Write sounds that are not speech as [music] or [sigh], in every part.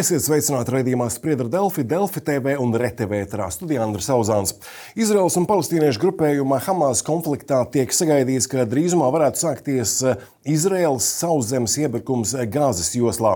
Esiet sveicināti raidījumā Spriedra Delfi, Delfi TV un RTV ēterā studijā Andris Auzāns. Izraels un palestīniešu grupējuma Hamas konfliktā tiek sagaidīts, ka drīzumā varētu sākties eh, Izraels sauszemes iebrukums Gāzes joslā.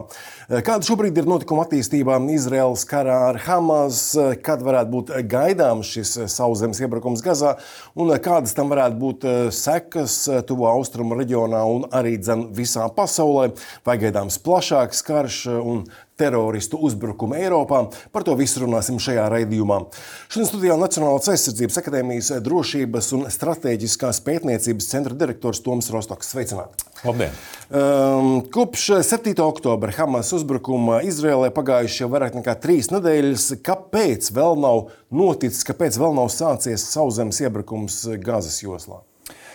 Eh, kāda šobrīd ir notikuma attīstībā Izraels karā ar Hamas, eh, kad varētu būt gaidāms šis sauszemes iebrukums Gazā un kādas tam varētu būt sekas tuvo austrumu reģionā un arī dzen visā pasaulē, vai gaidāms plašāks karš un teroristu uzbrukumu Eiropā. Par to visu runāsim šajā raidījumā. Šodien studijā Nacionālās aizsardzības akadēmijas drošības un strateģiskās pētniecības centra direktors Toms Rostoks. Sveicināti! Labdien! Um, kopš 7. oktobra Hamas uzbrukuma Izrēlē pagājuši jau vairāk nekā trīs nedēļas. Kāpēc vēl nav noticis, kāpēc vēl nav sācies sauszemes iebrukums Gāzes joslā?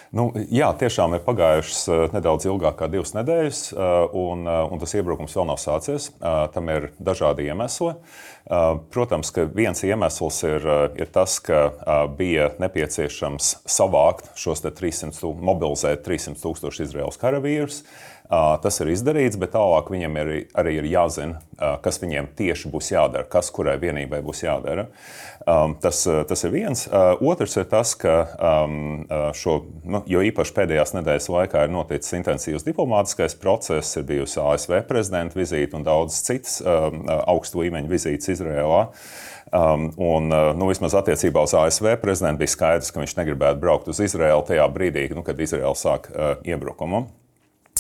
Nu, jā, tiešām ir pagājušas uh, nedaudz ilgāk kā divas nedēļas, uh, un, uh, un tas iebrukums vēl nav sācies. Tam ir dažādi iemesli. Protams, ka viens iemesls ir, ir tas, ka bija nepieciešams savākt šos 300, mobilizēt 300 tūkstošu Izraels karavīrus. Tas ir izdarīts, bet tālāk viņiem ir, arī ir jāzina, kas viņiem tieši būs jādara, kas kurai vienībai būs jādara. Tas, tas ir viens. Otrs ir tas, ka šo, nu, jo īpaši pēdējās nedēļas laikā ir noticis intensīvs diplomātiskais process, ir bijusi ASV prezidenta vizīte un daudz citas augstu līmeņa vizītes Izrēlā. Um, un, nu, vismaz attiecībā uz ASV prezidentu bija skaidrs, ka viņš negribētu braukt uz Izraelu tajā brīdī, nu, kad Izraela sāk uh, iebrukumu.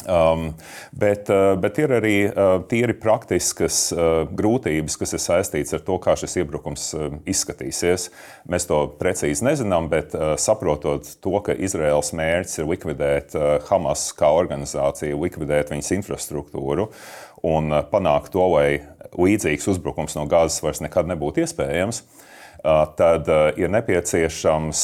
Um, bet, uh, bet ir arī uh, tīri praktiskas uh, grūtības, kas ir saistītas ar to, kā šis iebrukums uh, izskatīsies. Mēs to precīzi nezinām, bet uh, saprotot to, ka Izraels mērķis ir likvidēt uh, Hamas kā organizāciju, likvidēt viņas infrastruktūru un uh, panākt to, lai līdzīgs uzbrukums no Gāzes vairs nekad nebūtu iespējams. Uh, tad ir nepieciešams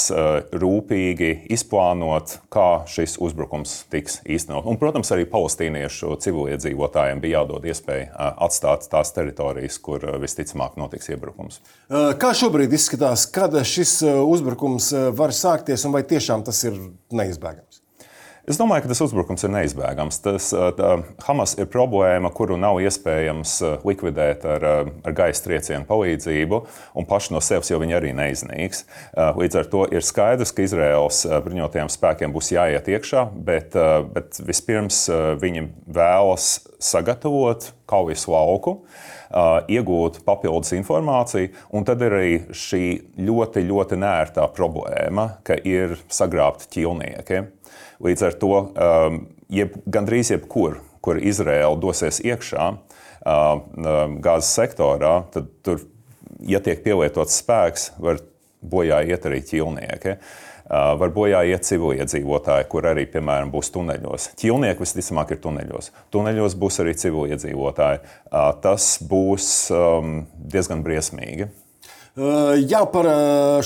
rūpīgi izplānot, kā šis uzbrukums tiks īstenot. Un, protams, arī palestīniešu civiliedzīvotājiem bija jādod iespēja atstāt tās teritorijas, kur visticamāk notiks iebrukums. Kā šobrīd izskatās, kad šis uzbrukums var sākties un vai tiešām tas ir neizbēgams? Es domāju, ka tas uzbrukums ir neizbēgams. Tas, tā, Hamas ir problēma, kuru nav iespējams likvidēt ar, ar gaisa triecienu palīdzību, un paši no sevis jau viņi arī neiznīks. Līdz ar to ir skaidrs, ka Izraels bruņotajiem spēkiem būs jāiet iekšā, bet, bet vispirms viņi vēlas sagatavot kaujas lauku. Iegūt papildus informāciju. Un tad ir arī šī ļoti, ļoti nērtā problēma, ka ir sagrābti ķīlnieki. Līdz ar to um, jeb, gandrīz jebkur, kur Izraela dosies iekšā uh, um, gāzes sektorā, tad tur, ja tiek pielietots spēks, var bojā iet arī ķīlnieki. Uh, var bojā iet civiliedzīvotāji, kur arī, piemēram, būs tuneļos. Ķīlnieki visticamāk ir tuneļos. Tuneļos būs arī civiliedzīvotāji. Uh, tas būs um, diezgan briesmīgi. Jā, par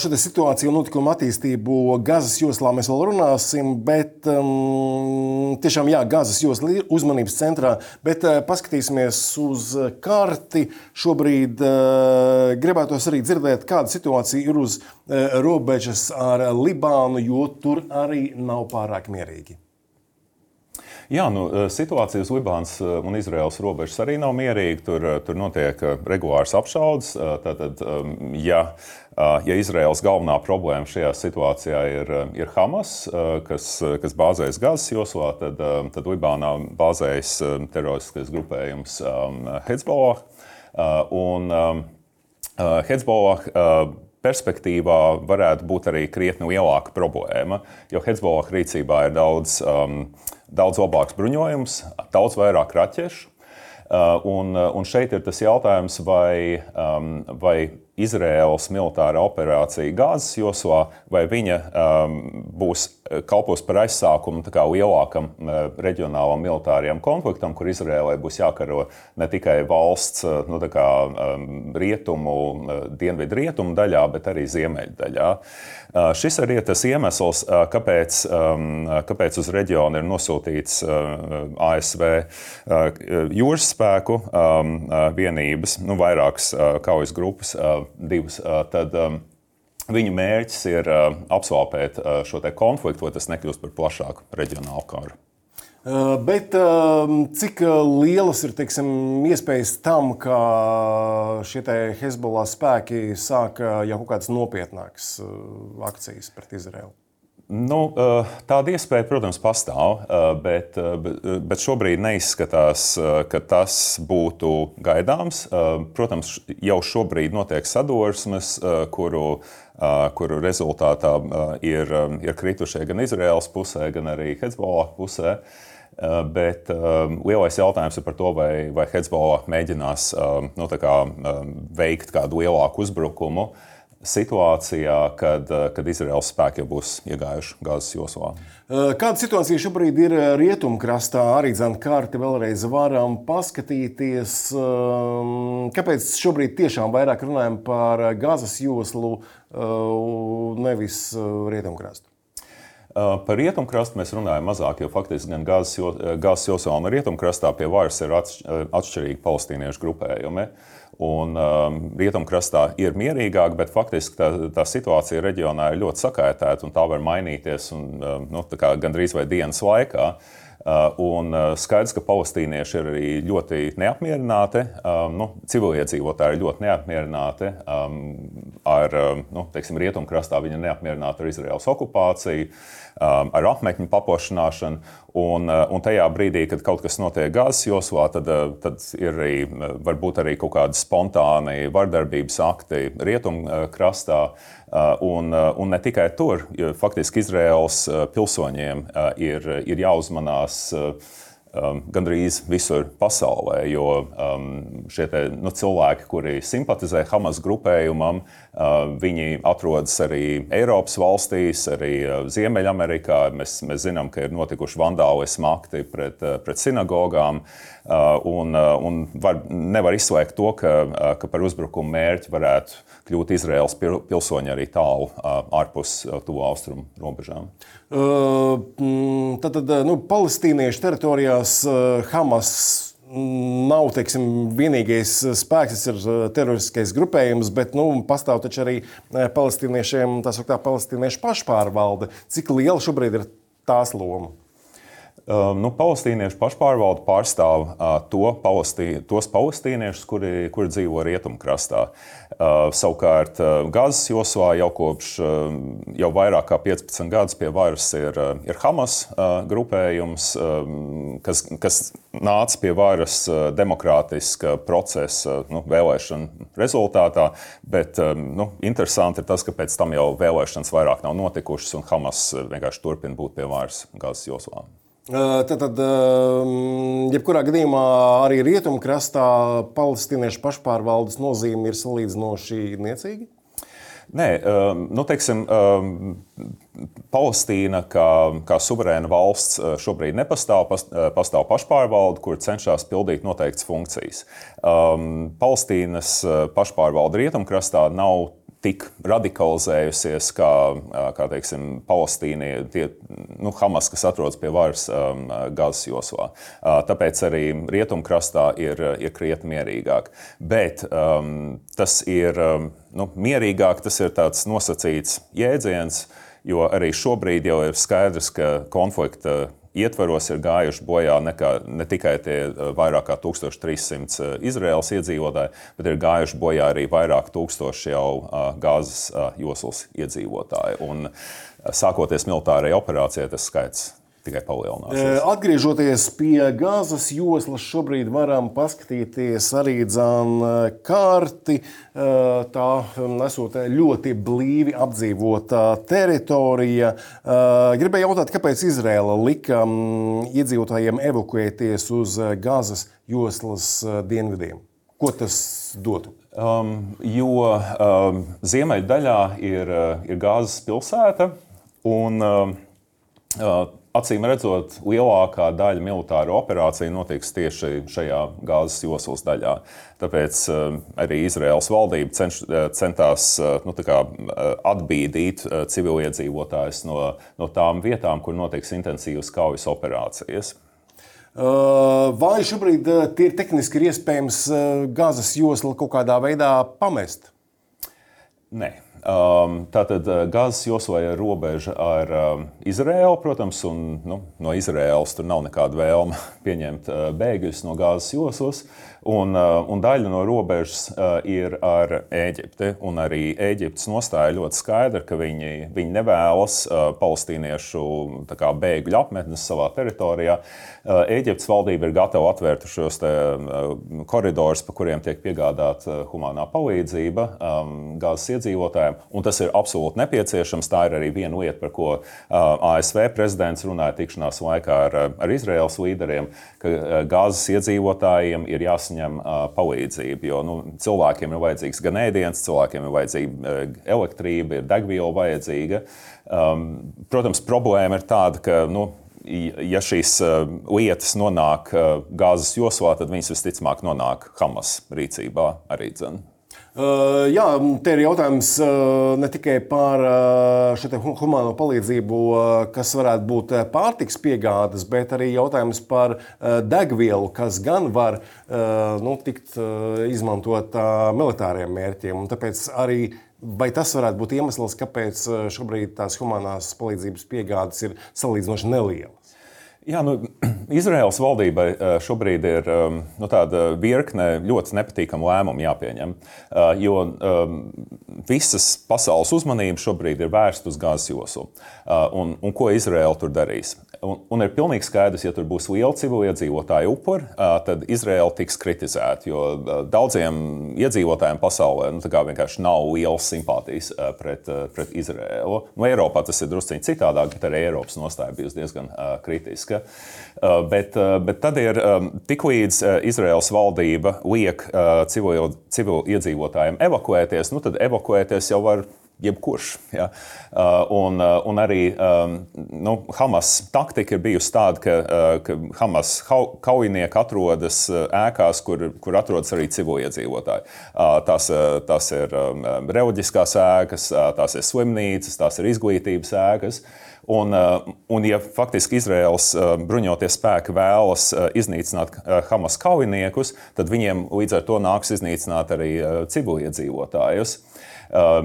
šo situāciju un notikumu attīstību Gazas joslā mēs vēl runāsim, bet um, tiešām jā, Gazas josla ir uzmanības centrā. Bet uh, paskatīsimies uz karti. Šobrīd uh, gribētos arī dzirdēt, kāda situācija ir uz uh, robežas ar Libānu, jo tur arī nav pārāk mierīgi. Jā, nu, situācija uz Libānas un Izraels robežas arī nav mierīga. Tur, tur notiek regulārs apšaudes. Tātad, ja, ja Izraels galvenā problēma šajā situācijā ir, ir Hamas, kas, kas bāzējas Gazas joslā, tad, tad Libānā bāzējas teroristiskais grupējums Hezbollah. Un Hezbollah perspektīvā varētu būt arī krietni lielāka problēma, jo Hezbollah rīcībā ir daudz um, daudz labāks bruņojums, daudz vairāk raķešu. Uh, un, uh, un šeit ir tas jautājums, vai, um, vai Izraēlas militārā operācija Gāzes joslā, vai viņa um, būs uh, kalpos par aizsākumu lielākam uh, reģionālam militārajam konfliktam, kur Izraēlai būs jākaro ne tikai valsts uh, nu, kā, um, rietumu, uh, dienvidu rietumu daļā, bet arī ziemeļu daļā. Uh, šis arī ir tas iemesls, uh, kāpēc, um, kāpēc uz reģionu ir nosūtīts uh, ASV uh, jūras spēku um, uh, vienības, nu, vairākas uh, kaujas grupas. Uh, divas, tad um, viņu mērķis ir apsvalpēt šo konfliktu, lai tas nekļūst par plašāku reģionālu karu. Bet cik lielas ir teiksim, iespējas tam, ka šie Hezbollah spēki sāk jau kaut kādas nopietnākas akcijas pret Izraelu? Nu, tāda iespēja, protams, pastāv, bet, bet šobrīd neizskatās, ka tas būtu gaidāms. Protams, jau šobrīd notiek sadursmes, kuru, kuru rezultātā ir, ir kritušie gan Izraels pusē, gan arī Hezbollah pusē. Bet lielais jautājums ir par to, vai, vai Hezbollah mēģinās nu, kā, veikt kādu lielāku uzbrukumu situācijā, kad, eh, kad Izraels spēki jau būs iegājuši Gāzes joslā. Eh, kāda situācija šobrīd ir eh, rietumkrastā? Arī zināmā kārta vēlreiz varam paskatīties, ehm, kāpēc šobrīd tiešām vairāk runājam par Gāzes joslu, nevis rietumkrastu. Par rietumkrastu mēs runājam mazāk, jo faktiski gan Gāzes joslā un rietumkrastā pie varas ir atšķirīgi palestīniešu grupējumi. Uh, Un um, rietumkrastā ir mierīgāk, bet faktiski tā, tā situācija reģionā ir ļoti sakaitēta un tā var mainīties un, um, nu, gandrīz vai dienas laikā. Uh, un uh, skaidrs, ka palestīnieši ir arī ļoti neapmierināti. Um, nu, Civiliedzīvotāji ir ļoti neapmierināti um, ar um, nu, teiksim, rietumkrastā. Viņi ir neapmierināti ar Izraels okupāciju, ar apmetņu paplašināšanu. Un, uh, un tajā brīdī, kad kaut kas notiek gāzes joslā, tad, uh, tad ir arī, uh, varbūt arī kaut kādi spontāni vardarbības akti rietumkrastā. Un, un ne tikai tur, faktiski Izraels pilsoņiem ir, ir jāuzmanās um, gandrīz visur pasaulē. Jo um, šie te, nu, cilvēki, kuri simpatizē Hamas grupējumam, uh, viņi atrodas arī Eiropas valstīs, arī uh, Ziemeļamerikā. Mēs, mēs zinām, ka ir notikuši vandālismu akti pret, pret sinagogām. Uh, un, uh, un var, nevar izslēgt to, ka, uh, ka par uzbrukumu mērķi varētu kļūt Izraels pilsoņi arī tālu ārpus tuvu austrumu robežām. Mm, tad, tad nu, palestīniešu teritorijās Hamas nav teiksim, vienīgais spēks, tas ir teroristiskais grupējums, bet nu, pastāv taču arī palestīniešiem tā sauktā palestīniešu pašpārvalde. Cik liela šobrīd ir tās loma? Um, nu, palestīniešu pašpārvalde pārstāv uh, to palestī, tos palestīniešus, kuri, kuri dzīvo rietumkrastā. Uh, savukārt uh, Gazas joslā jau kopš jau vairāk kā 15 gadus pie varas ir, ir Hamas grupējums, um, kas, kas nāca pie varas demokrātiska procesa nu, vēlēšanu rezultātā. Bet um, nu, interesanti ir tas, ka pēc tam jau vēlēšanas vairāk nav notikušas un Hamas vienkārši turpina būt pie varas Gazas joslā. Tad, tad jebkurā gadījumā arī rietumkrastā palestīniešu pašpārvaldes nozīme ir salīdzinoši niecīga. Nē, nu, teiksim, Palestīna kā, kā suverēna valsts šobrīd nepastāv. Pastāv pašpārvalde, kur cenšas pildīt noteiktas funkcijas. Palestīnas pašpārvalde rietumkrastā nav tik radikalizējusies kā, kā teiksim, Palestīna, tie, nu, Hamas, kas atrodas pie varas um, Gāzes joslā. Uh, tāpēc arī rietumkrastā ir, ir krietni mierīgāk. Bet um, tas ir um, nu, mierīgāk, tas ir tāds nosacīts jēdziens, jo arī šobrīd jau ir skaidrs, ka konflikta ietvaros ir gājuši bojā nekā, ne tikai tie eh, vairāk kā 1300 eh, Izraels iedzīvotāji, bet ir gājuši bojā arī vairāk tūkstoši jau eh, Gāzes joslas iedzīvotāji. Un, sākoties militārajai operācijai, tas skaits tikai palielinās. Atgriežoties pie gāzes joslas, šobrīd varam paskatīties arī dzēnu karti. Tā esot ļoti blīvi apdzīvota teritorija. Gribēju jautāt, kāpēc Izraela lika iedzīvotājiem evakuēties uz gāzes joslas dienvidiem? Ko tas dotu? Um, jo um, ziemeļdaļā ir, ir gāzes pilsēta. Un, um, uh, Acīm redzot, lielākā daļa militāro operāciju notiks tieši šajā gāzes joslas daļā. Tāpēc uh, arī Izraels valdība cenš, uh, centās uh, nu, kā, atbīdīt civiliedzīvotājus no, no tām vietām, kur notiks intensīvas kaujas operācijas. Vai šobrīd ir tehniski iespējams gāzes joslu kaut kādā veidā pamest? Nē. Um, tātad Gāzes joslā ir robeža ar um, Izraēlu, protams, un nu, no Izraēlas tur nav nekāda vēlme [laughs] pieņemt uh, bēgļus no Gāzes joslas. Un, uh, un daļa no robežas uh, ir ar Eģipti. Arī Eģiptes nostāja ļoti skaidra, ka viņi, viņi nevēlas uh, palestīniešu kā, bēgļu apmetnes savā teritorijā. Eģiptes valdība ir gatava atvērt šos koridorus, pa kuriem tiek piegādāta humanā palīdzība um, gāzes iedzīvotājiem. Tas ir absolūti nepieciešams. Tā ir arī viena lieta, par ko ASV prezidents runāja tikšanās laikā ar, ar Izraels līderiem, ka gāzes iedzīvotājiem ir jāsaka jāsaņem uh, palīdzība. Jo nu, cilvēkiem ir vajadzīgs gan ēdiens, cilvēkiem ir vajadzīga elektrība, ir degviela vajadzīga. Um, protams, problēma ir tāda, ka. Nu, ja šīs lietas nonāk Gāzes joslā, tad viņas visticamāk nonāk Hamas rīcībā arī. Dzen. Jā, te ir jautājums ne tikai par šo humāno palīdzību, kas varētu būt pārtiks piegādes, bet arī jautājums par degvielu, kas gan var nu, tikt izmantota militāriem mērķiem. Un tāpēc arī Vai tas varētu būt iemesls, kāpēc šobrīd tās humanās palīdzības piegādes ir salīdzinoši nelielas? Jā, nu, [clears throat] Izraels valdībai eh, šobrīd ir ehm, nu, tāda virkne ļoti nepatīkamu lēmumu jāpieņem. Eh, jo um, visas pasaules uzmanība šobrīd ir vērsta uz gāzes joslu. Uh, un, un ko Izraela tur darīs? Un, un ir pilnīgi skaidrs, ja tur būs liela civiliedzīvotāju upuri, tad Izraela tiks kritizēta. Jo daudziem iedzīvotājiem pasaulē nu, vienkārši nav lielas simpātijas pret, pret Izraelu. Nu, Eiropā tas ir druskuļi citādāk, bet arī Eiropas nostāja bijusi diezgan kritiska. Bet, bet tad ir tiklīdz Izraels valdība liek civiliedzīvotājiem evakuēties, nu, tad evakuēties jau var jebkurš. Ja? Uh, un, uh, un arī um, nu, Hamas taktika ir bijusi tāda, ka, uh, ka Hamas kaujinieki atrodas ēkās, kur, kur atrodas arī civiliedzīvotāji. Tās, tās ir um, reliģiskās ēkas, tās ir slimnīcas, tās ir izglītības ēkas. Un, un, ja faktiski Izraels bruņoties spēki vēlas iznīcināt Hamas kaujiniekus, tad viņiem līdz ar to nāks iznīcināt arī civiliedzīvotājus.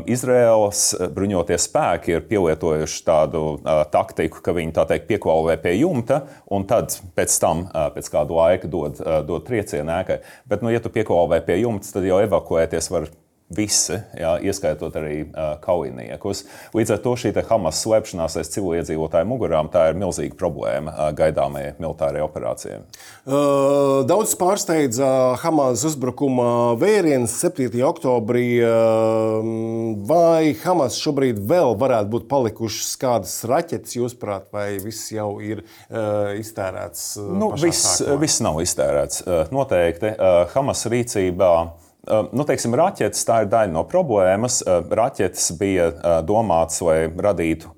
Izraels uh, bruņotie spēki ir pielietojuši tādu taktiku, ka viņi tā teikt piekvalvē pie jumta, un tad pēc tam, pēc kāda laika, dod, dod triecienu ēkai. Bet, nu, ja tu piekvalvē pie jumta, tad jau evakuēties var visi, jā, ieskaitot arī uh, kaujiniekus. Līdz ar to šī Hamas slēpšanās aiz civiliedzīvotāju mugurām ir milzīga problēma uh, gaidāmajai militārajai operācijai. Uh, daudz pārsteidza Hamas uzbrukuma vēriens 7. oktobrī. Uh, vai Hamas šobrīd vēl varētu būt palikušas kādas raķetes, jūsuprāt, vai viss jau ir uh, iztērēts? Uh, nu, viss, viss nav iztērēts. Uh, noteikti uh, Hamas rīcībā. Nu, teiksim, raķetes tā ir daļa no problēmas. Raķetes bija domātas, lai radītu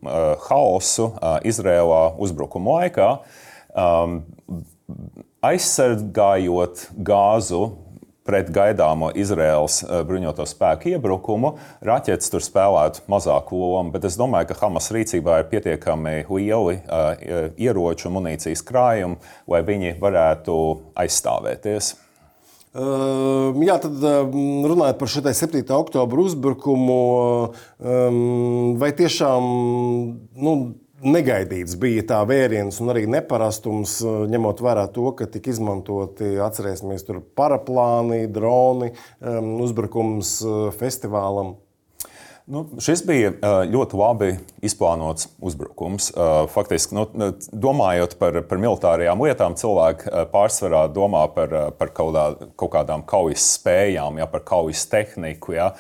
haosu Izrēlā uzbrukuma laikā, aizsargājot gāzu pret gaidāmo Izraels bruņoto spēku iebrukumu, raķetes tur spēlētu mazāku lomu. Bet es domāju, ka Hamas rīcībā ir pietiekami lieli ieroču un munīcijas krājumi, lai viņi varētu aizstāvēties. Ehm, jā, tad ehm, runājot par šo 7. oktobra uzbrukumu, ehm, vai tiešām nu, negaidīts bija tā vēriens un arī neparastums, ņemot vērā to, ka tika izmantoti, atcerēsimies, paraplāni, droni, uzbrukums festivālam? Nu, šis bija ļoti labi izplānots uzbrukums. Faktiski, nu, domājot par, par militārajām lietām, cilvēki pārsvarā domā par, par kaut, kā, kaut kādām kaujas spējām, ja, par kaujas tehniku. Ja.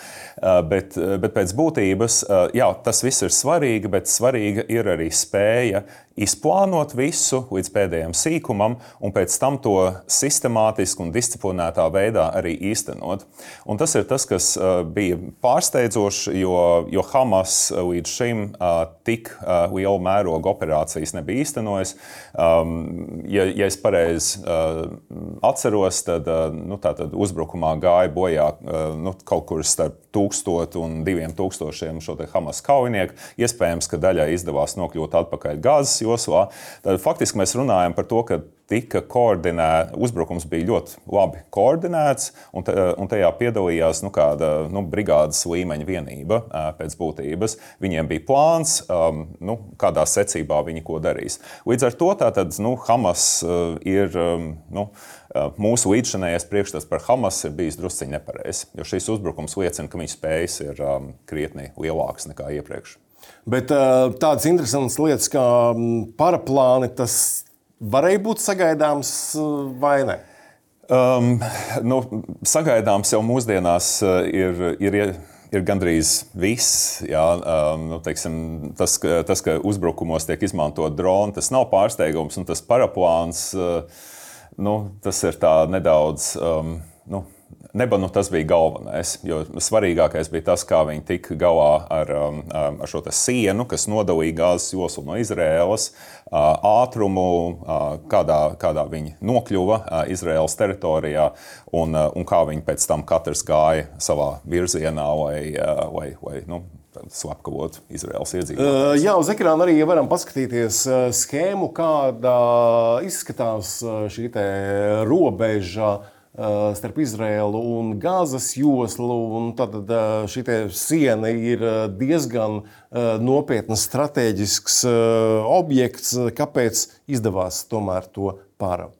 Bet, bet pēc būtības jā, tas viss ir svarīgi, bet svarīga ir arī spēja izplānot visu līdz pēdējiem sīkumam, un pēc tam to sistemātiski un disciplinētā veidā arī īstenot. Un tas ir tas, kas uh, bija pārsteidzoši, jo, jo Hamas līdz šim uh, tik uh, lielu mērogu operācijas nebija īstenojis. Um, ja, ja es pareizi atceros, tad nu, uzbrukumā gāja bojā nu, kaut kur starp tūkstotu un diviem tūkstošiem šo Hamas kaujinieku. Iespējams, ka daļai izdevās nokļūt atpakaļ Gāzes joslā. Tad faktiski mēs runājam par to, ka tika koordinēts, uzbrukums bija ļoti labi koordinēts, un, te, un tajā piedalījās nu, kāda nu, brigādes līmeņa vienība pēc būtības. Viņiem bija plāns, um, nu, kādā secībā viņi ko darīs. Līdz ar to tātad, nu, Hamas ir. Um, nu, mūsu līdzšanējais priekšstats par Hamas ir bijis drusciņš nepareizs, jo šis uzbrukums liecina, ka viņa spējas ir um, krietni lielākas nekā iepriekš. Bet tādas interesantas lietas kā paraplāni, tas varēja būt sagaidāms vai ne? Um, nu, sagaidāms jau mūsdienās ir. ir ir gandrīz viss. Jā, um, nu, teiksim, tas, ka, tas, ka uzbrukumos tiek izmantot droni, tas nav pārsteigums. Tas paraplāns, uh, nu, tas ir nedaudz. Um, nu, Neba nu, tas bija galvenais. Svarīgākais bija tas, kā viņi tika galā ar, um, um, ar šo sienu, kas nodalīja gāzes joslu no Izraēlas, uh, ātrumu, uh, kādā, kādā viņi nokļuva uh, Izraēlas teritorijā un, un kā viņi pēc tam katrs gāja savā virzienā, lai, lai, lai nu, slepkavot Izraels iedzīvotājus. Jā, uz ekrāna arī varam paskatīties schēmu, kāda izskatās šī robeža starp Izraēlu un Gāzes joslu. Tad eh, šī siena ir eh, diezgan nopietns strateģisks objekts. Kāpēc izdevās tomēr to pāraugt?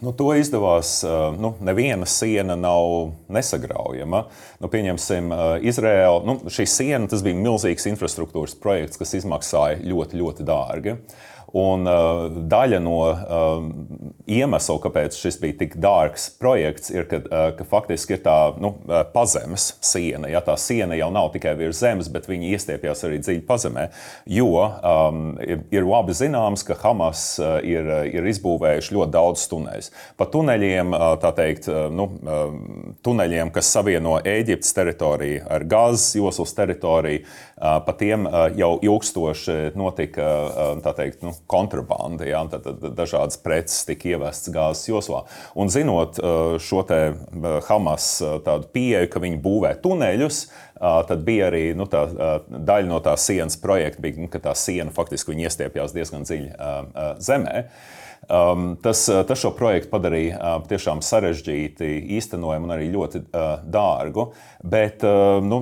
Nu, to izdevās. Nu, neviena siena nav nesagraujama. Nu, pieņemsim, Izraēla. Nu, šī siena bija milzīgs infrastruktūras projekts, kas izmaksāja ļoti, ļoti dārgi. Uh, Un uh, daļa no uh, iemesla, kāpēc šis bija tik dārgs projekts, ir, ka, uh, ka faktiski ir tā nu, uh, pazemes siena. Ja tā siena jau nav tikai virs zemes, bet viņi iestiepjas arī dziļi pazemē. Jo um, ir, ir labi zināms, ka Hamas uh, ir, uh, ir izbūvējuši ļoti daudz tuneļus. Pa tuneļiem, tā teikt, nu, uh, tuneļiem, kas savieno Eģiptes teritoriju ar Gāzes joslas teritoriju, pa tiem jau ilgstoši notika teikt, nu, kontrabanda. Ja? Tad, tad dažādas preces tika ievestas gāzes joslā. Un zinot šo Hamas pieeju, ka viņi būvē tuneļus, tad bija arī nu, tā, daļa no tā sienas projekta, bija, nu, ka tā siena faktiski iestiepjas diezgan dziļi zemē. Um, tas, tas šo projektu padarīja uh, tiešām sarežģīti, īstenojumu un arī ļoti uh, dārgu. Bet uh, nu,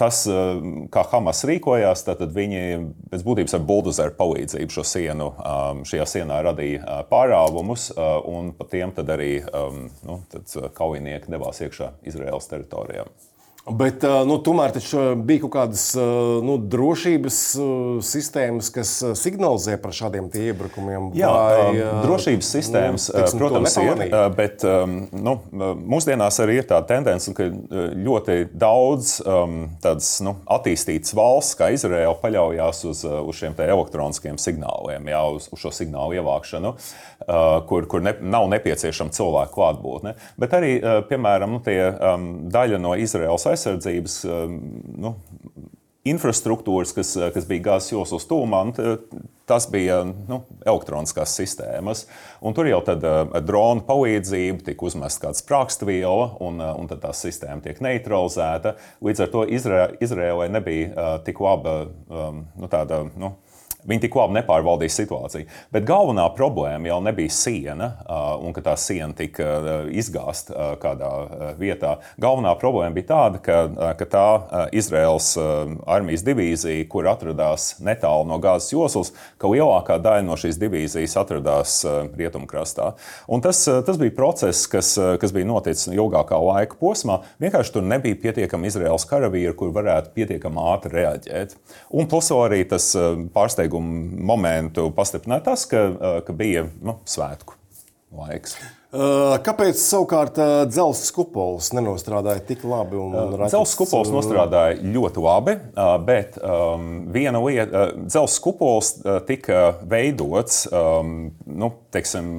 tas, uh, kā Hamas rīkojās, tad viņi pēc būtības ar buldozeru palīdzību šo sienu, um, šajā sienā radīja uh, pārāvumus, uh, un pa tiem arī um, nu, kaujinieki devās iekšā Izraēlas teritorijā. Bet nu, tomēr bija kaut kādas nu, drošības sistēmas, kas signalizē par šādiem iebrukumiem. Jā, vai, drošības sistēmas, nu, tiksim, protams, ir. Bet nu, mūsdienās arī ir tā tendence, ka ļoti daudz tādas nu, attīstītas valsts, kā Izraela, paļaujas uz, uz šiem elektroniskiem signāliem, jā, uz, uz šo signālu ievākšanu, kur, kur ne, nav nepieciešama cilvēku klātbūtne. Bet arī, piemēram, nu, tie, daļa no Izraels aizsardzības aizsardzības um, nu, infrastruktūras, kas, kas bija gāzes joslas tūmā, tas bija nu, elektroniskās sistēmas. Un tur jau tad ar uh, drona palīdzību tika uzmesta kāda sprāgstviela, un, uh, un tad tā sistēma tiek neutralizēta. Līdz ar to Izrēlē nebija uh, tik laba um, nu, tāda. Nu, Viņi tik labi nepārvaldīja situāciju. Bet galvenā problēma jau nebija siena un ka tā siena tika izgāzta kādā vietā. Galvenā problēma bija tāda, ka, ka tā Izraels armijas divīzija, kur atradās netālu no gāzes joslas, ka lielākā daļa no šīs divīzijas atradās rietumkrastā. Un tas, tas bija process, kas, kas bija noticis ilgākā laika posmā. Vienkārši tur nebija pietiekami Izraels karavīri, kur varētu pietiekami ātri reaģēt. Un plus arī tas pārsteigums pārsteigumu momentu pastiprināja tas, ka, ka bija nu, svētku laiks. Kāpēc savukārt dzelzceļa kupols nenostrādāja tik labi? Dzelzceļa kupols nostrādāja ļoti labi, bet um, viena lieta, dzelzceļa kupols tika veidots, um, nu, teiksim,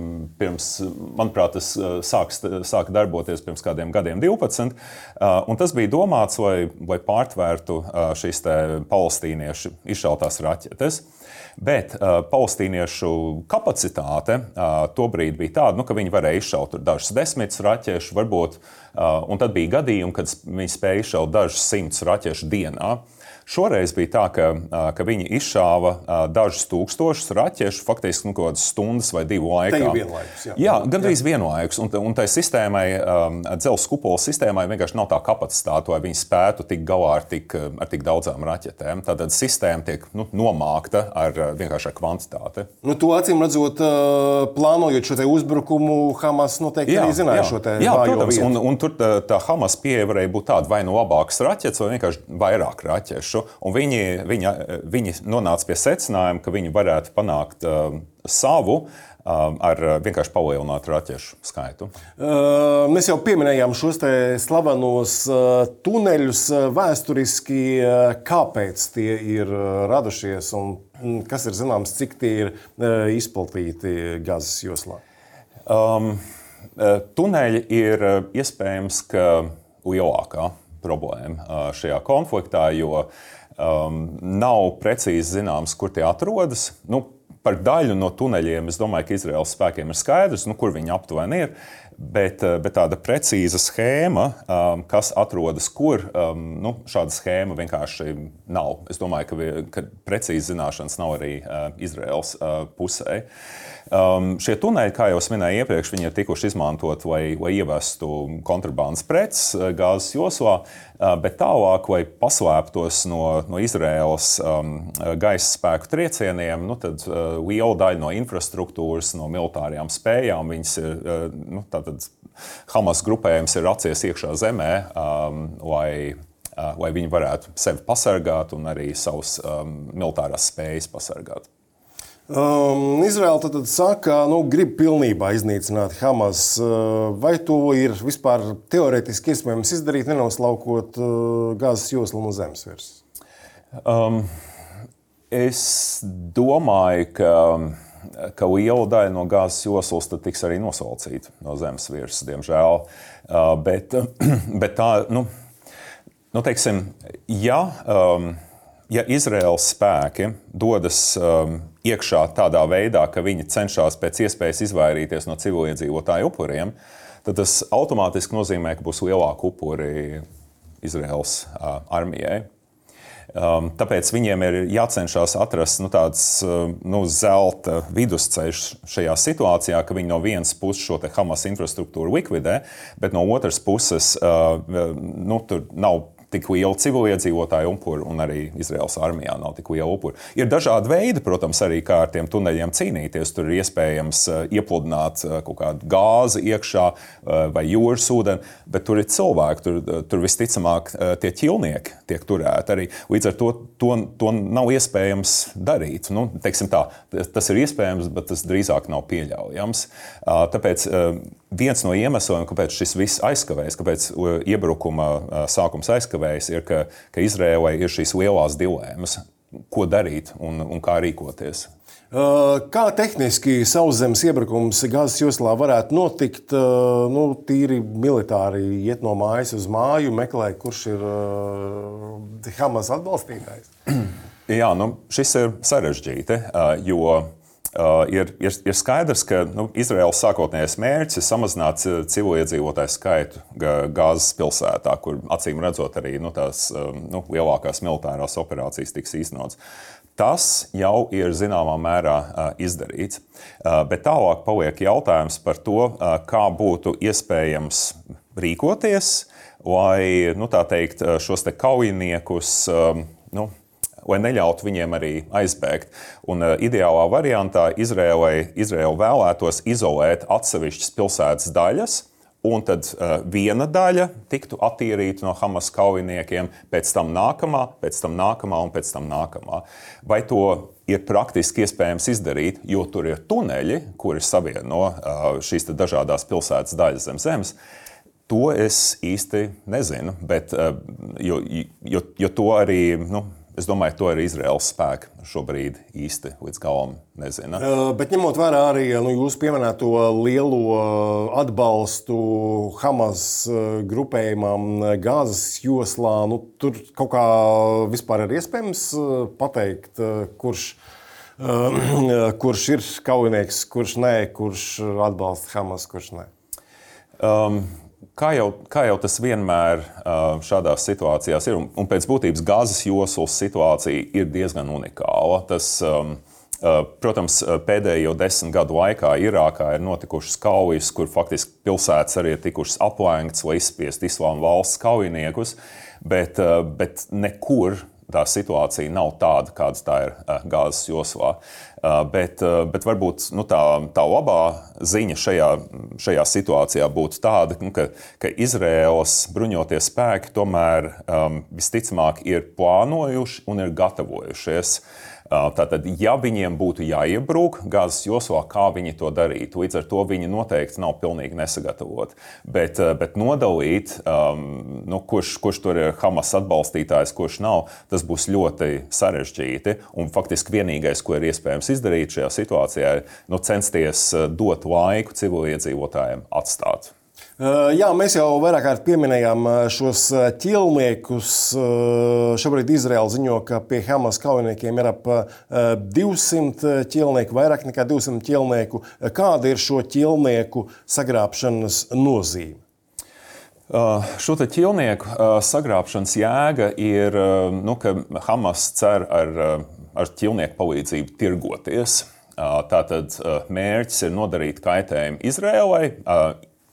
pirms, manuprāt, tas sāks, sāka darboties pirms kādiem gadiem, 12. Un tas bija domāts, lai, lai pārtvērtu šīs palestīniešu izšautās raķetes. Bet uh, palestīniešu kapacitāte uh, tobrīd bija tāda, nu, ka viņi varēja izšaut dažus desmitus raķešu, varbūt, un tad bija gadījumi, kad viņi spēja izšaut dažus simtus raķešu dienā. Šoreiz bija tā, ka, ka viņi izšāva dažus tūkstošus raķešu, faktiski nu, kaut kādas stundas vai divu laikā. Vienlaikus, jā, jā gandrīz vienlaikus. Un, un tai sistēmai, dzelzceļa kupola sistēmai vienkārši nav tā kapacitāte, lai viņi spētu tikt galā ar tik, ar tik daudzām raķetēm. Tātad sistēma tiek nu, nomākta ar vienkārši ar kvantitāti. Nu, to acīm redzot, plānojot šo uzbrukumu, Hamas noteikti jā, arī zināja jā, šo te jā, protams, vietu. un, un tur tā, tā Hamas pieeja varēja būt tāda vai nu labākas raķetes, vai vienkārši vairāk raķešu priekšu, un viņi, viņi, viņi nonāca pie secinājuma, ka viņi varētu panākt uh, savu. Uh, ar vienkārši palielinātu raķešu skaitu. Uh, mēs jau pieminējām šos slavenos uh, tuneļus vēsturiski. Kāpēc tie ir radušies un kas ir zināms, cik tie ir izplatīti Gazas joslā? Um, tuneļi ir iespējams lielākā problēma šajā konfliktā, jo um, nav precīzi zināms, kur tie atrodas. Nu, par daļu no tuneļiem es domāju, ka Izraels spēkiem ir skaidrs, nu, kur viņi aptuveni ir. Bet, bet tāda precīza schēma, um, kas atrodas kur, um, nu, šāda schēma vienkārši nav. Es domāju, ka, ka precīzi zināšanas nav arī uh, Izraels uh, pusē. Uh, Um, šie tuneļi, kā jau minēju iepriekš, ir tikuši izmantoti, lai, lai ievestu kontrabandas preces uh, gāzes joslā, uh, bet tālāk, lai paslēptos no, no Izraēlas um, gaisa spēku triecieniem, nu, tad uh, liela daļa no infrastruktūras, no militārajām spējām, viņas ir. Uh, nu, tātad, Hamas grupējums ir acies iekšā zemē, um, lai uh, lai viņi varētu sevi pasargāt un arī savas um, militārās spējas pasargāt. Um, Izraela tad, tad saka, nu, grib pilnībā iznīcināt Hamas. Uh, vai to ir vispār teorētiski iespējams izdarīt, nenoslaukot uh, gāzes joslu no zemes virsmas? Um, es domāju, ka, ka liela daļa no gāzes joslas tiks arī noslaucīta no zemes virsmas, diemžēl. Uh, bet, [clears throat] bet tā, nu, nu teiksim, ja. Um, ja Izraels spēki dodas um, iekšā tādā veidā, ka viņi cenšas pēc iespējas izvairīties no civiliedzīvotāju upuriem, tad tas automātiski nozīmē, ka būs lielāka upuri Izraels uh, armijai. Um, tāpēc viņiem ir jācenšas atrast nu, tāds uh, nu, zelta vidusceļš šajā situācijā, ka viņi no vienas puses šo Hamas infrastruktūru likvidē, bet no otras puses uh, nu, tur nav tik liela civiliedzīvotāju upuru, un arī Izraels armijā nav tik liela upuru. Ir dažādi veidi, protams, arī kā ar tiem tuneļiem cīnīties. Tur ir iespējams eh, iepludināt eh, kaut kādu gāzi iekšā eh, vai jūras ūdeni, bet tur ir cilvēki, tur, tur visticamāk tie ķilnieki tiek turēti arī. Līdz ar to to, to nav iespējams darīt. Nu, tā, tas ir iespējams, bet tas drīzāk nav pieļaujams. Tāpēc viens no iemesliem, kāpēc šis viss aizkavējas, kāpēc iebrukuma sākums aizkavējas, ir, ka, ka Izrēlai ir šīs lielās dilemmas, ko darīt un, un kā rīkoties. Kā tehniski sauszemes iebrukums Gāzes joslā varētu notikt? Nu, tīri militāri iet no mājas uz māju, meklēt, kurš ir Hamas atbalstītājs. [clears throat] Jā, nu, šis ir sarežģīti, jo Uh, ir, ir, ir skaidrs, ka nu, Izraels sākotnējais mērķis ir samazināt civiliedzīvotāju skaitu Gāzes pilsētā, kur acīm redzot arī nu, tās um, nu, lielākās militārās operācijas tiks īstenotas. Tas jau ir zināmā mērā uh, izdarīts. Uh, bet tālāk paliek jautājums par to, uh, kā būtu iespējams rīkoties, lai nu, teikt, šos te kaujiniekus um, nu, lai neļautu viņiem arī aizbēgt. Un, uh, ideālā variantā Izrēlai, Izrēla vēlētos izolēt atsevišķas pilsētas daļas. Un tad uh, viena daļa tiktu attīrīta no Hamas kaujiniekiem, pēc tam nākamā, pēc tam nākamā un pēc tam nākamā. Vai to ir praktiski iespējams izdarīt, jo tur ir tuneļi, kuri savieno uh, šīs dažādas pilsētas daļas zem zemes? To es īsti nezinu, bet, jo, jo, jo to arī nu, Es domāju, to arī Izraels spēki šobrīd īsti līdz galam nezina. Bet ņemot vērā arī nu, jūsu pieminēto lielo atbalstu Hamas grupējumam Gāzes joslā, nu, tur kaut kā vispār ir iespējams pateikt, kurš [clears throat] kurš ir kaujinieks, kurš nē, kurš atbalsta Hamas, kurš nē. Um, kā, jau, kā jau tas vienmēr šādās situācijās ir, un, un pēc būtības Gāzes joslas situācija ir diezgan unikāla. Tas, Protams, pēdējo desmit gadu laikā Irākā ir notikušas kaujas, kur faktiski pilsētas arī ir tikušas apvainotas, lai izspiestu islāma valsts kaujiniekus, bet, bet nekur tā situācija nav tāda, kāda tā ir eh, Gāzes joslā. Eh, bet, eh, bet varbūt nu, tā, tā labā ziņa šajā, šajā situācijā būtu tāda, nu, ka, ka Izraēlas bruņotie spēki tomēr um, visticamāk ir plānojuši un ir gatavojušies uh, Tātad, ja viņiem būtu jāiebrūk Gāzes joslā, kā viņi to darītu, līdz ar to viņi noteikti nav pilnīgi nesagatavoti. Bet, bet nodalīt, um, nu, kurš, kurš tur ir Hamas atbalstītājs, kurš nav, tas būs ļoti sarežģīti. Un faktiski vienīgais, ko ir iespējams izdarīt šajā situācijā, ir nu, censties dot laiku civiliedzīvotājiem atstāt. Jā, mēs jau vairāk kārt pieminējām šos ķilniekus. Šobrīd Izraela ziņo, ka pie Hamas kaujiniekiem ir ap 200 ķilnieku, vairāk nekā 200 ķilnieku. Kāda ir šo ķilnieku sagrābšanas nozīme? Šo ķilnieku sagrābšanas jēga ir, nu, ka Hamas cer ar, ar ķilnieku palīdzību tirgoties. Tātad mērķis ir nodarīt kaitējumu Izrēlai,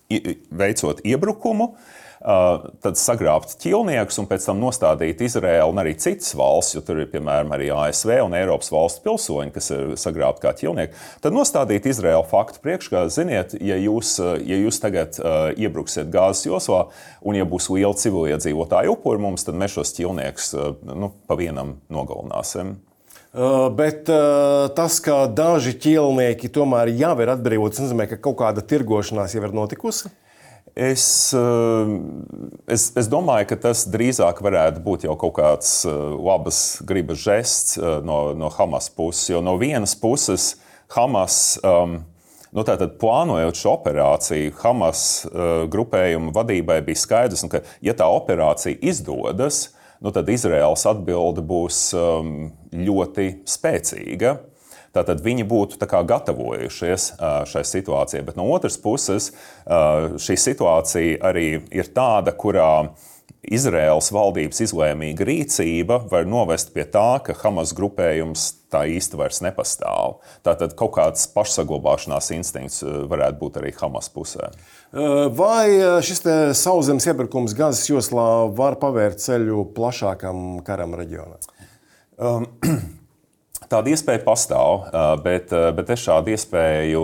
veicot iebrukumu, tad sagrābt ķilniekus un pēc tam nostādīt Izraēlu un arī citas valsts, jo tur ir piemēram arī ASV un Eiropas valstu pilsoņi, kas ir sagrābti kā ķilnieki. Tad nostādīt Izraēlu faktu priekšā, ziniet, ja jūs, ja jūs tagad uh, iebruksiet gāzes joslā un ja būs liela civiliedzīvotāju upuri mums, tad mēs šos ķilniekus uh, nu, pa vienam nogalināsim. Uh, bet uh, tas, ka daži ķīlnieki tomēr jau ir atbrīvoti, nozīmē, ka kaut kāda tirgošanās jau ir notikusi. Es, uh, es, es domāju, ka tas drīzāk varētu būt jau kaut kāds labas gribas žests no, no Hamas puses. Jo no vienas puses Hamas. Um, Nu, tātad, plānojot šo operāciju, Hamas uh, grupējuma vadībai bija skaidrs, ka, ja tā operācija izdodas, nu, tad Izraels atbilde būs um, ļoti spēcīga. Tātad viņi būtu gatavojušies šai situācijai. Bet no otras puses, šī situācija arī ir tāda, kurā Izraels valdības izlēmīga rīcība var novest pie tā, ka Hamas grupējums tā īsti vairs nepastāv. Tātad kaut kāds pašsaglabāšanās instinkts varētu būt arī Hamas pusē. Vai šis sauszemes iebrukums Gazas joslā var pavērt ceļu plašākam karam reģionā? Um, [clears throat] Tāda iespēja pastāv, bet, bet es šādu iespēju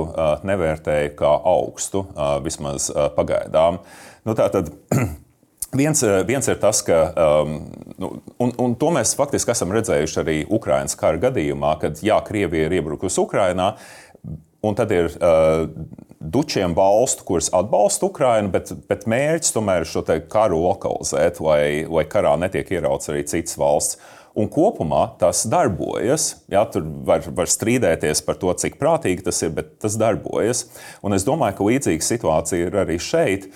nevērtēju kā augstu, vismaz pagaidām. Nu, tātad, [clears throat] Viens, viens ir tas, ka, um, un, un to mēs faktiski esam redzējuši arī Ukraiņas kara gadījumā, kad jā, Krievija ir iebrukusi Ukraiņā, un tad ir uh, dučiem valstu, kuras atbalsta Ukraiņu, bet, bet mērķis tomēr ir šo karu lokalizēt, lai, lai karā netiek ierauts arī citas valsts. Un kopumā tas darbojas. Jā, tur var, var strīdēties par to, cik prātīgi tas ir, bet tas darbojas. Un es domāju, ka līdzīga situācija ir arī šeit,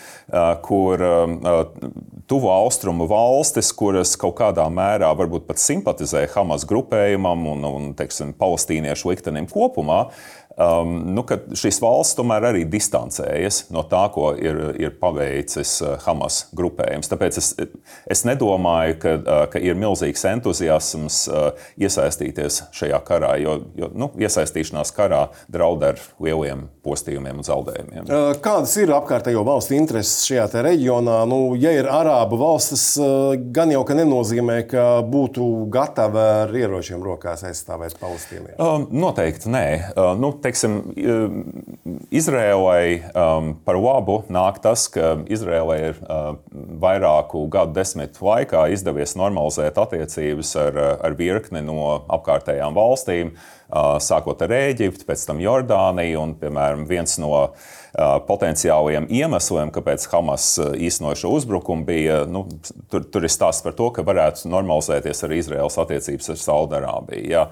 kur tuvu austrumu valstis, kuras kaut kādā mērā varbūt pat simpatizē Hamas grupējumam un, un teiksim, palestīniešu liktenim kopumā, Um, nu, šīs valsts tomēr arī distancējas no tā, ko ir, ir paveicis uh, Hamas grupējums. Tāpēc es, es nedomāju, ka, uh, ka ir milzīgs entuziasms uh, iesaistīties šajā karā, jo, jo nu, iesaistīšanās karā draud ar lieliem postījumiem un zaudējumiem. Kādas ir apkārtējo valstu intereses šajā reģionā? Nu, ja ir arābu valstis, gan jau ka nenozīmē, ka būtu gatava ar ieročiem rokās aizstāvēt palestīniešus. Um, noteikti nē. Nu, teiksim, Izrēlai um, par labu nāk tas, ka Izrēlai ir uh, vairāku gadu desmitu laikā izdevies normalizēt attiecības ar, ar virkni no apkārtējām valstīm, uh, sākot ar Ēģipti, pēc tam Jordāniju un, piemēram, viens no uh, potenciāliem iemesliem, kāpēc Hamas īstenoja šo uzbrukumu, bija nu, tur, tur ir stāsts par to, ka varētu normalizēties arī Izraels attiecības ar Saudārābiju. Ja,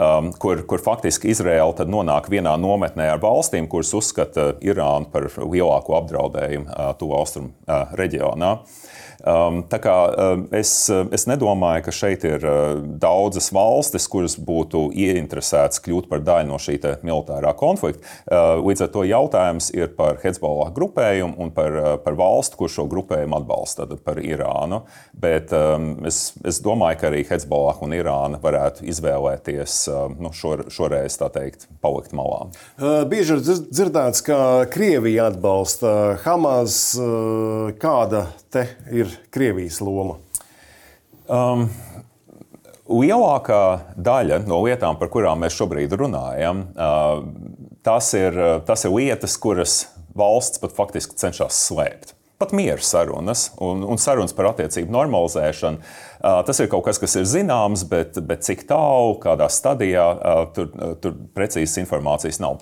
um, kur, kur faktiski Izraela nonāk vienā nometnē ar valstīm, kuras uzskata Irānu par lielāko apdraudējumu uh, tuvu austrumu uh, reģionā. Um, tā kā es, es nedomāju, ka šeit ir daudzas valstis, kuras būtu ieinteresētas kļūt par daļu no šī militārā konflikta. Līdz ar to jautājums ir par Hezbollah grupējumu un par, par valstu, kur šo grupējumu atbalsta, tad par Irānu. Bet um, es, es domāju, ka arī Hezbollah un Irāna varētu izvēlēties nu, šo, šoreiz teikt, palikt malā. Bieži ir dzirdēts, ka Krievija atbalsta Hamas. Kāda te ir Krievijas loma? Um, lielākā daļa no lietām, par kurām mēs šobrīd runājam, uh, tas ir, tas ir lietas, kuras valsts pat faktiski cenšas slēpt pat miera sarunas un, un sarunas par attiecību normalizēšanu. Tas ir kaut kas, kas ir zināms, bet, bet cik tālu, kādā stadijā, tur, tur precīzas informācijas nav.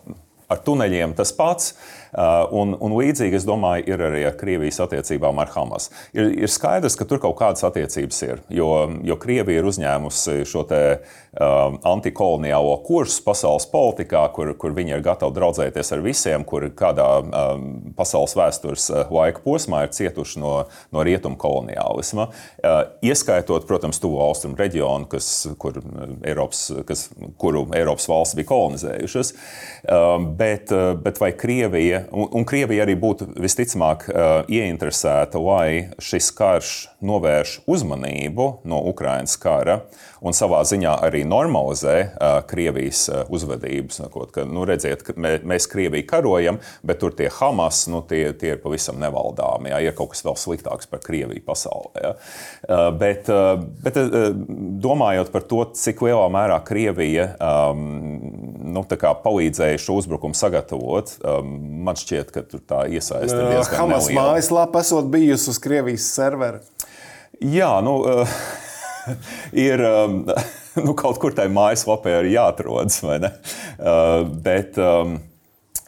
Ar tuneļiem tas pats. Uh, un, un līdzīgi, es domāju, ir arī ar Krievijas attiecībām ar Hamas. Ir, ir skaidrs, ka tur kaut kādas attiecības ir, jo, jo Krievija ir uzņēmusi šo te, uh, antikoloniālo kursu pasaules politikā, kur, kur viņi ir gatavi draudzēties ar visiem, kur kādā um, pasaules vēstures uh, laika posmā ir cietuši no, no rietumu koloniālisma. Uh, ieskaitot, protams, tuvu austrumu reģionu, kas, kur Eiropas, kas, kuru Eiropas valsts bija kolonizējušas. Uh, bet, uh, bet vai Krievija un, un Krievija arī būtu visticamāk uh, ieinteresēta, lai šis karš novērš uzmanību no Ukraiņas kara un savā ziņā arī normalizē uh, Krievijas uh, uzvedības. Nakot, ka, nu, redziet, ka mē, mēs Krieviju karojam, bet tur tie Hamas nu, tie, tie ir pavisam nevaldāmi. Jā, ir kaut kas vēl sliktāks par Krieviju pasaulē. Jā. Uh, bet, uh, bet uh, domājot par to, cik lielā mērā Krievija um, nu, palīdzēja šo uzbrukumu sagatavot, um, man šķiet, ka tur tā iesaiste ir diezgan Hamas mājaslapa esot bijusi uz Krievijas servera. Jā, nu. Uh, [laughs] ir um, [laughs] nu, kaut kur tajā mājaslapā arī jāatrodas. Uh, bet, um,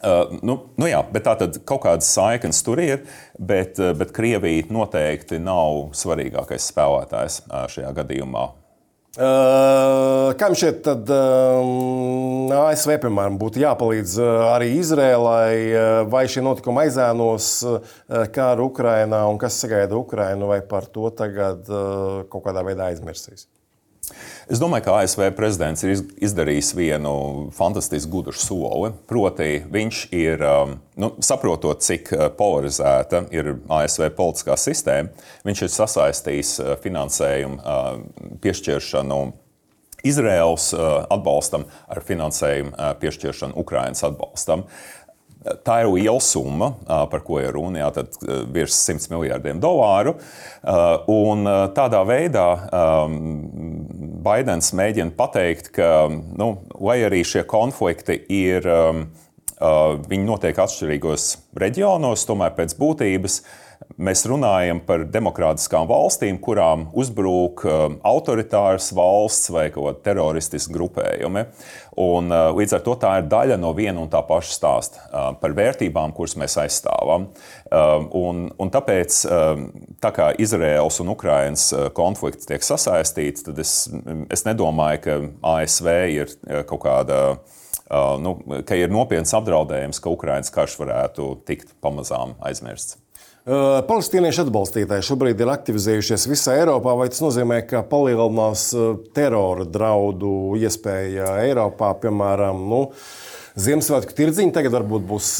uh, nu, nu jā, bet tā tad kaut kādas saiknes tur ir, bet, uh, bet Krievija noteikti nav svarīgākais spēlētājs uh, šajā gadījumā. Kam šeit tad ASV, piemēram, būtu jāpalīdz arī Izrēlai, vai šie notikumi aizēnos kāru Ukrainā un kas sagaida Ukrainu, vai par to tagad kaut kādā veidā aizmirsīs? Es domāju, ka ASV prezidents ir izdarījis vienu fantastisku gudru soli. Proti, viņš ir, um, nu, saprotot, cik uh, polarizēta ir ASV politiskā sistēma, viņš ir sasaistījis uh, finansējumu uh, piešķiršanu. Izraels atbalstam ar finansējumu piešķiršanu Ukraiņas atbalstam. Tā ir liela summa, par ko ir runa, jā, tad virs 100 miljardiem dolāru. Un tādā veidā Baidens mēģina pateikt, ka, nu, lai arī šie konflikti ir, viņi notiek atšķirīgos reģionos, tomēr pēc būtības Mēs runājam par demokrātiskām valstīm, kurām uzbrūk um, autoritāras valsts vai teroristiski grupējumi. Un, uh, līdz ar to tā ir daļa no viena un tā paša stāsta uh, par vērtībām, kuras mēs aizstāvam. Um, un, un tāpēc, um, tā kā Izraels un Ukrainas uh, konflikts tiek sasaistīts, tad es, es nedomāju, ka ASV ir kaut kāda. Nu, ka ir nopietns apdraudējums, ka Ukraiņas karš varētu tikt pamazām aizmirsts. Palestīniešu atbalstītāji šobrīd ir aktivizējušies visā Eiropā. Vai tas nozīmē, ka palielinās terora draudu iespēja Eiropā, piemēram, nu, Ziemassvētku tirdziņi tagad varbūt būs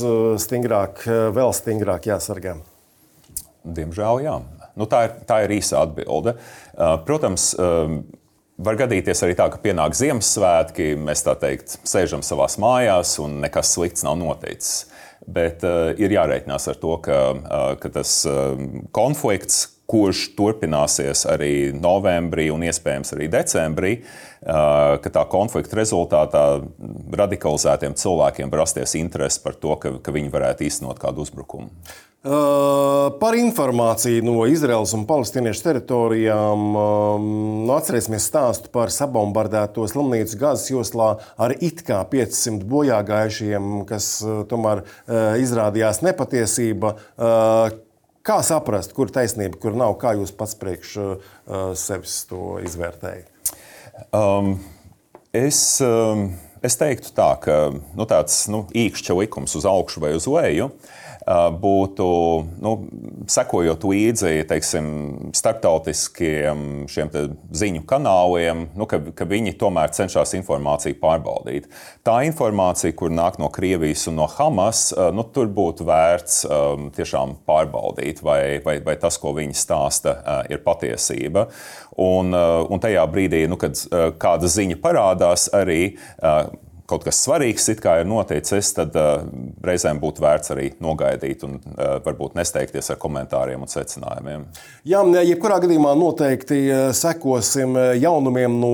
stingrāk, vēl stingrāk jāsargā? Diemžēl jā. Nu, tā, ir, tā ir īsa atbilde. Protams, Var gadīties arī tā, ka pienāk Ziemassvētki, mēs tā teikt, sēžam savā mājās un nekas slikts nav noticis. Bet uh, ir jārēķinās ar to, ka, uh, ka tas uh, konflikts, kurš turpināsies arī novembrī un iespējams arī decembrī, uh, ka tā konflikta rezultātā radikalizētiem cilvēkiem var rasties interese par to, ka, ka viņi varētu īstenot kādu uzbrukumu. Uh, par informāciju no Izraels un Palestīniešu teritorijām. Um, nu, atcerēsimies stāstu par sabombardēto slimnīcu Gazas joslā ar it kā 500 bojāgājušiem, kas uh, tomēr uh, izrādījās nepatiesība. Kā saprast, kur taisnība, kur nav? Kā jūs pats priekš sevis to izvērtējat? Um, es. Um... Es teiktu, tā, ka nu, tāds nu, īkšķa likums uz augšu vai uz leju uh, būtu nu, sekojot līdzi teiksim, starptautiskiem ziņu kanāliem, nu, ka, ka viņi tomēr cenšas informāciju pārbaudīt. Tā informācija, kur nāk no Krievijas un no Hamas, nu, tur būtu vērts tiešām pārbaudīt, vai, vai, vai tas, ko viņi stāsta, ir patiesība. Un, un tajā brīdī, nu, kad kāda ziņa parādās, arī kaut kas svarīgs ir noticis, tad uh, reizēm būtu vērts arī nogaidīt un uh, varbūt nesteigties ar komentāriem un secinājumiem. Jā, jebkurā gadījumā noteikti sekosim jaunumiem no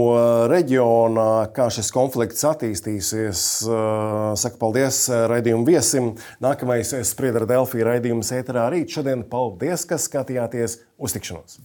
reģiona, kā šis konflikts attīstīsies. Uh, saku paldies raidījumu viesim. Nākamais Spriedra Delfija raidījums ēterā rīt. Šodien paldies, ka skatījāties uz tikšanos!